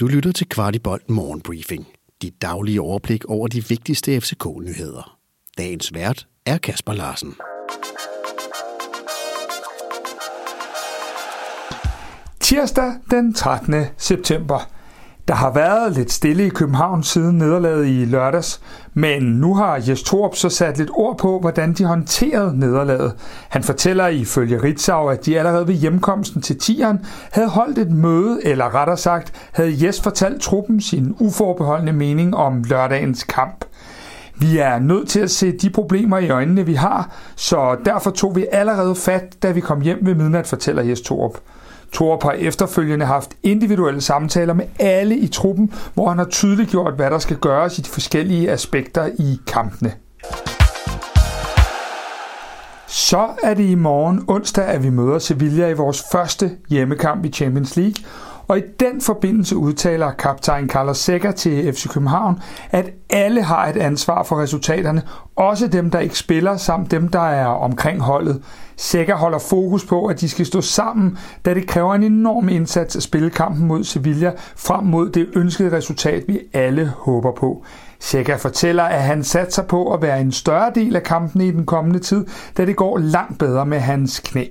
Du lytter til Kvartibolt Morgenbriefing. Dit daglige overblik over de vigtigste FCK-nyheder. Dagens vært er Kasper Larsen. Tirsdag den 13. september. Der har været lidt stille i København siden nederlaget i lørdags, men nu har Jes Torp så sat lidt ord på, hvordan de håndterede nederlaget. Han fortæller ifølge Ritzau, at de allerede ved hjemkomsten til tieren havde holdt et møde, eller rettere sagt, havde Jes fortalt truppen sin uforbeholdende mening om lørdagens kamp. Vi er nødt til at se de problemer i øjnene, vi har, så derfor tog vi allerede fat, da vi kom hjem ved midnat, fortæller Jes Torp. Torp har efterfølgende haft individuelle samtaler med alle i truppen, hvor han har tydeligt gjort, hvad der skal gøres i de forskellige aspekter i kampene. Så er det i morgen onsdag, at vi møder Sevilla i vores første hjemmekamp i Champions League, og i den forbindelse udtaler kaptajn Carlos Sækker til FC København, at alle har et ansvar for resultaterne, også dem, der ikke spiller, samt dem, der er omkring holdet. Sækker holder fokus på, at de skal stå sammen, da det kræver en enorm indsats at spille kampen mod Sevilla frem mod det ønskede resultat, vi alle håber på. Sækker fortæller, at han satser på at være en større del af kampen i den kommende tid, da det går langt bedre med hans knæ.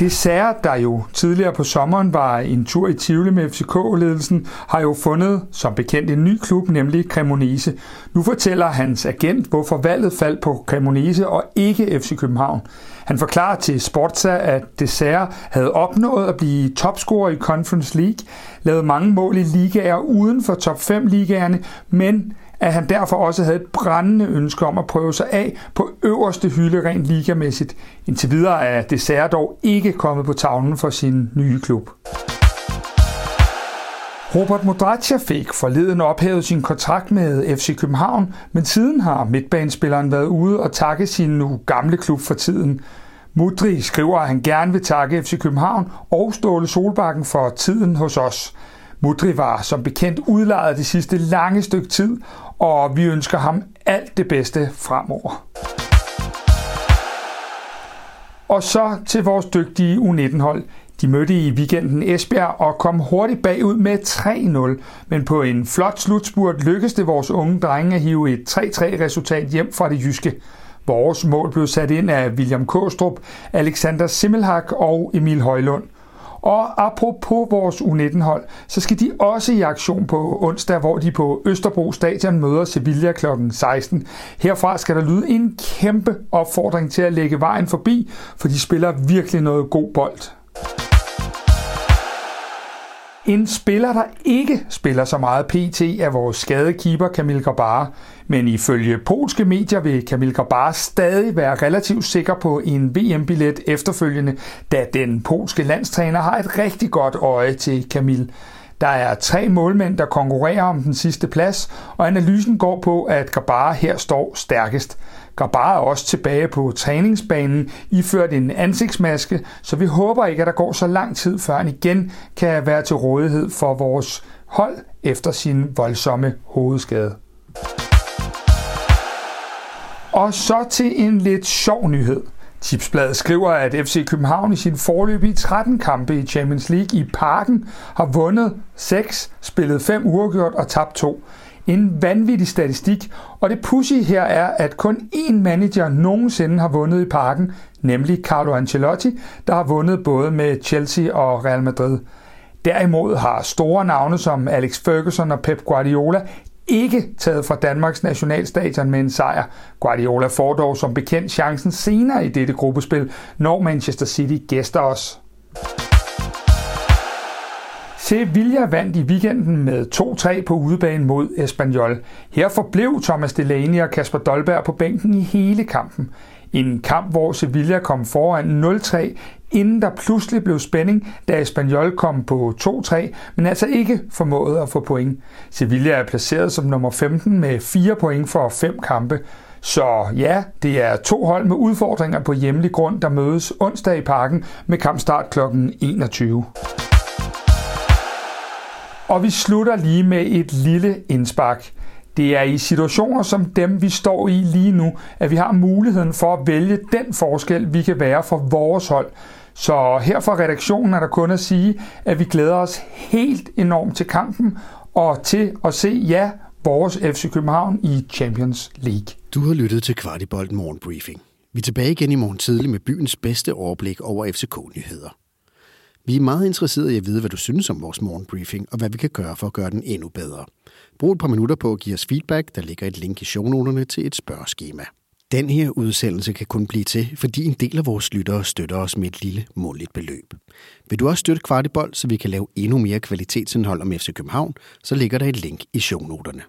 Dessert, der jo tidligere på sommeren var en tur i Tivoli med FCK-ledelsen, har jo fundet som bekendt en ny klub, nemlig Cremonese. Nu fortæller hans agent, hvorfor valget faldt på Cremonese og ikke FC København. Han forklarer til Sportsa, at Dessert havde opnået at blive topscorer i Conference League, lavet mange mål i ligaer uden for top 5 ligaerne, men at han derfor også havde et brændende ønske om at prøve sig af på øverste hylde rent ligamæssigt. Indtil videre er Dessert dog ikke kommet på tavlen for sin nye klub. Robert Modraccia fik forleden ophævet sin kontrakt med FC København, men siden har midtbanespilleren været ude og takke sin nu gamle klub for tiden. Mudri skriver, at han gerne vil takke FC København og Ståle Solbakken for tiden hos os. Mudri var som bekendt udlejet det sidste lange stykke tid, og vi ønsker ham alt det bedste fremover. Og så til vores dygtige U19-hold. De mødte i weekenden Esbjerg og kom hurtigt bagud med 3-0, men på en flot slutspurt lykkedes det vores unge drenge at hive et 3-3-resultat hjem fra det jyske. Vores mål blev sat ind af William Kåstrup, Alexander Simmelhak og Emil Højlund. Og apropos vores U19-hold, så skal de også i aktion på onsdag, hvor de på Østerbro Stadion møder Sevilla kl. 16. Herfra skal der lyde en kæmpe opfordring til at lægge vejen forbi, for de spiller virkelig noget god bold. En spiller, der ikke spiller så meget PT, er vores skadekeeper Kamil Grabar. Men ifølge polske medier vil Kamil Grabar stadig være relativt sikker på en VM-billet efterfølgende, da den polske landstræner har et rigtig godt øje til Kamil. Der er tre målmænd, der konkurrerer om den sidste plads, og analysen går på, at Gabara her står stærkest. Gabara er også tilbage på træningsbanen, iført en ansigtsmaske, så vi håber ikke, at der går så lang tid, før han igen kan være til rådighed for vores hold efter sin voldsomme hovedskade. Og så til en lidt sjov nyhed. Tipsbladet skriver, at FC København i sin forløbige 13 kampe i Champions League i Parken har vundet 6, spillet 5 uafgjort og tabt 2. En vanvittig statistik, og det pussy her er, at kun én manager nogensinde har vundet i Parken, nemlig Carlo Ancelotti, der har vundet både med Chelsea og Real Madrid. Derimod har store navne som Alex Ferguson og Pep Guardiola ikke taget fra Danmarks nationalstadion med en sejr. Guardiola får dog som bekendt chancen senere i dette gruppespil, når Manchester City gæster os. Sevilla vandt i weekenden med 2-3 på udebane mod Espanyol. Her forblev Thomas Delaney og Kasper Dolberg på bænken i hele kampen. En kamp, hvor Sevilla kom foran 0-3, inden der pludselig blev spænding, da Espanyol kom på 2-3, men altså ikke formåede at få point. Sevilla er placeret som nummer 15 med 4 point for 5 kampe. Så ja, det er to hold med udfordringer på hjemlig grund, der mødes onsdag i parken med kampstart kl. 21. Og vi slutter lige med et lille indspark. Det er i situationer som dem, vi står i lige nu, at vi har muligheden for at vælge den forskel, vi kan være for vores hold. Så her fra redaktionen er der kun at sige, at vi glæder os helt enormt til kampen og til at se, ja, vores FC København i Champions League. Du har lyttet til Kvartibolt Morgenbriefing. Vi er tilbage igen i morgen tidlig med byens bedste overblik over FCK-nyheder. Vi er meget interesserede i at vide, hvad du synes om vores morgenbriefing, og hvad vi kan gøre for at gøre den endnu bedre. Brug et par minutter på at give os feedback. Der ligger et link i shownoterne til et spørgeskema. Den her udsendelse kan kun blive til, fordi en del af vores lyttere støtter os med et lille måligt beløb. Vil du også støtte Kvartibold, så vi kan lave endnu mere kvalitetsindhold om FC København, så ligger der et link i shownoterne.